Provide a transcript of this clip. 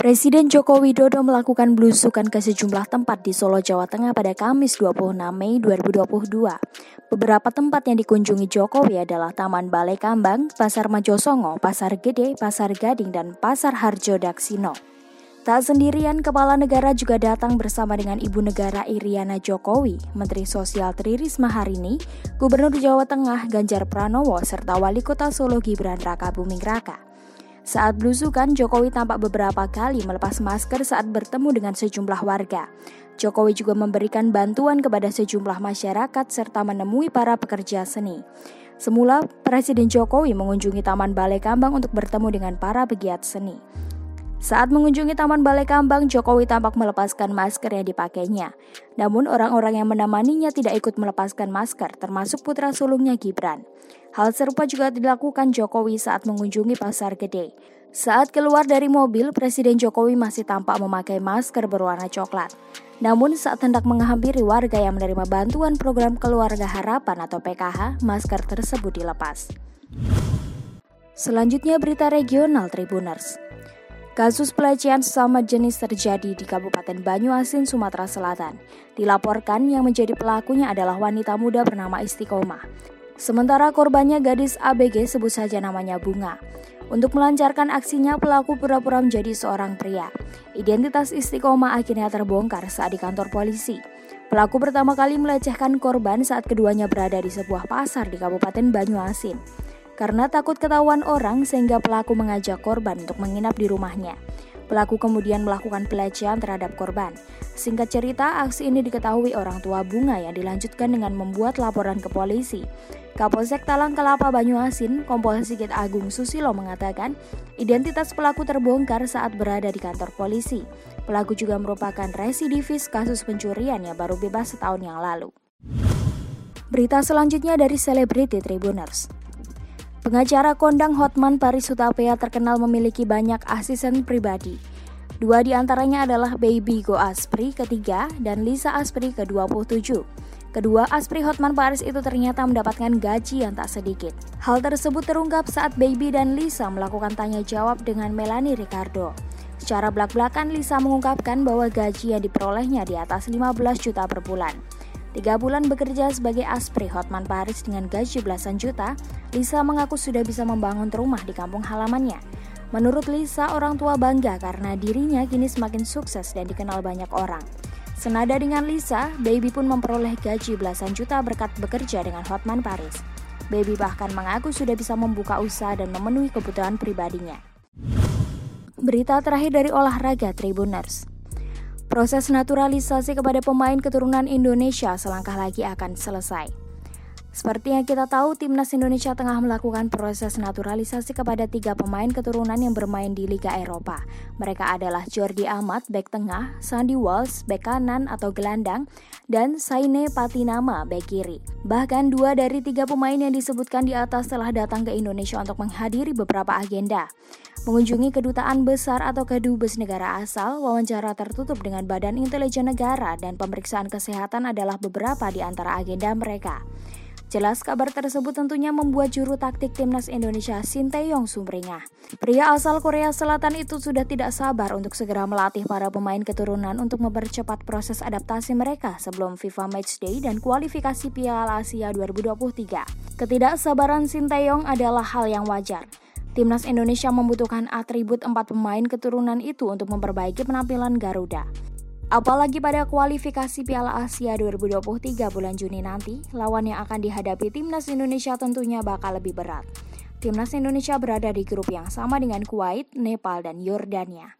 Presiden Joko Widodo melakukan belusukan ke sejumlah tempat di Solo, Jawa Tengah pada Kamis 26 Mei 2022. Beberapa tempat yang dikunjungi Jokowi adalah Taman Balai Kambang, Pasar Majosongo, Pasar Gede, Pasar Gading, dan Pasar Harjo Daksino. Tak sendirian, Kepala Negara juga datang bersama dengan Ibu Negara Iriana Jokowi, Menteri Sosial Tri Risma Harini, Gubernur Jawa Tengah Ganjar Pranowo, serta Wali Kota Solo Gibran Raka Buming Raka. Saat belusukan, Jokowi tampak beberapa kali melepas masker saat bertemu dengan sejumlah warga. Jokowi juga memberikan bantuan kepada sejumlah masyarakat serta menemui para pekerja seni. Semula, Presiden Jokowi mengunjungi Taman Balai Kambang untuk bertemu dengan para pegiat seni. Saat mengunjungi Taman Balai Kambang, Jokowi tampak melepaskan masker yang dipakainya. Namun orang-orang yang menemaninya tidak ikut melepaskan masker, termasuk putra sulungnya Gibran. Hal serupa juga dilakukan Jokowi saat mengunjungi Pasar Gede. Saat keluar dari mobil, Presiden Jokowi masih tampak memakai masker berwarna coklat. Namun saat hendak menghampiri warga yang menerima bantuan program Keluarga Harapan atau PKH, masker tersebut dilepas. Selanjutnya berita regional Tribuners. Kasus pelecehan sesama jenis terjadi di Kabupaten Banyuasin, Sumatera Selatan. Dilaporkan yang menjadi pelakunya adalah wanita muda bernama Istiqomah. Sementara korbannya gadis ABG sebut saja namanya Bunga. Untuk melancarkan aksinya, pelaku pura-pura menjadi seorang pria. Identitas Istiqomah akhirnya terbongkar saat di kantor polisi. Pelaku pertama kali melecehkan korban saat keduanya berada di sebuah pasar di Kabupaten Banyuasin. Karena takut ketahuan orang sehingga pelaku mengajak korban untuk menginap di rumahnya. Pelaku kemudian melakukan pelecehan terhadap korban. Singkat cerita, aksi ini diketahui orang tua Bunga yang dilanjutkan dengan membuat laporan ke polisi. Kapolsek Talang Kelapa Banyuasin, Kompol Sigit Agung Susilo mengatakan, identitas pelaku terbongkar saat berada di kantor polisi. Pelaku juga merupakan residivis kasus pencurian yang baru bebas setahun yang lalu. Berita selanjutnya dari Celebrity Tribuners. Pengacara kondang Hotman Paris Hutapea terkenal memiliki banyak asisten pribadi. Dua di antaranya adalah Baby Go Aspri ketiga dan Lisa Aspri ke-27. Kedua Aspri Hotman Paris itu ternyata mendapatkan gaji yang tak sedikit. Hal tersebut terungkap saat Baby dan Lisa melakukan tanya jawab dengan Melanie Ricardo. Secara belak-belakan Lisa mengungkapkan bahwa gaji yang diperolehnya di atas 15 juta per bulan. Tiga bulan bekerja sebagai aspri Hotman Paris dengan gaji belasan juta, Lisa mengaku sudah bisa membangun rumah di kampung halamannya. Menurut Lisa, orang tua bangga karena dirinya kini semakin sukses dan dikenal banyak orang. Senada dengan Lisa, Baby pun memperoleh gaji belasan juta berkat bekerja dengan Hotman Paris. Baby bahkan mengaku sudah bisa membuka usaha dan memenuhi kebutuhan pribadinya. Berita terakhir dari olahraga Tribuners. Proses naturalisasi kepada pemain keturunan Indonesia selangkah lagi akan selesai. Seperti yang kita tahu, timnas Indonesia tengah melakukan proses naturalisasi kepada tiga pemain keturunan yang bermain di Liga Eropa. Mereka adalah Jordi Amat, bek tengah, Sandy Walsh, bek kanan atau gelandang, dan Saine Patinama, bek kiri. Bahkan dua dari tiga pemain yang disebutkan di atas telah datang ke Indonesia untuk menghadiri beberapa agenda mengunjungi kedutaan besar atau kedubes negara asal, wawancara tertutup dengan Badan Intelijen Negara dan pemeriksaan kesehatan adalah beberapa di antara agenda mereka. Jelas kabar tersebut tentunya membuat juru taktik timnas Indonesia Sinteyong sumringah. Pria asal Korea Selatan itu sudah tidak sabar untuk segera melatih para pemain keturunan untuk mempercepat proses adaptasi mereka sebelum FIFA Matchday dan kualifikasi Piala Asia 2023. Ketidaksabaran Sinteyong adalah hal yang wajar. Timnas Indonesia membutuhkan atribut empat pemain keturunan itu untuk memperbaiki penampilan Garuda. Apalagi pada kualifikasi Piala Asia 2023 bulan Juni nanti, lawan yang akan dihadapi Timnas Indonesia tentunya bakal lebih berat. Timnas Indonesia berada di grup yang sama dengan Kuwait, Nepal, dan Yordania.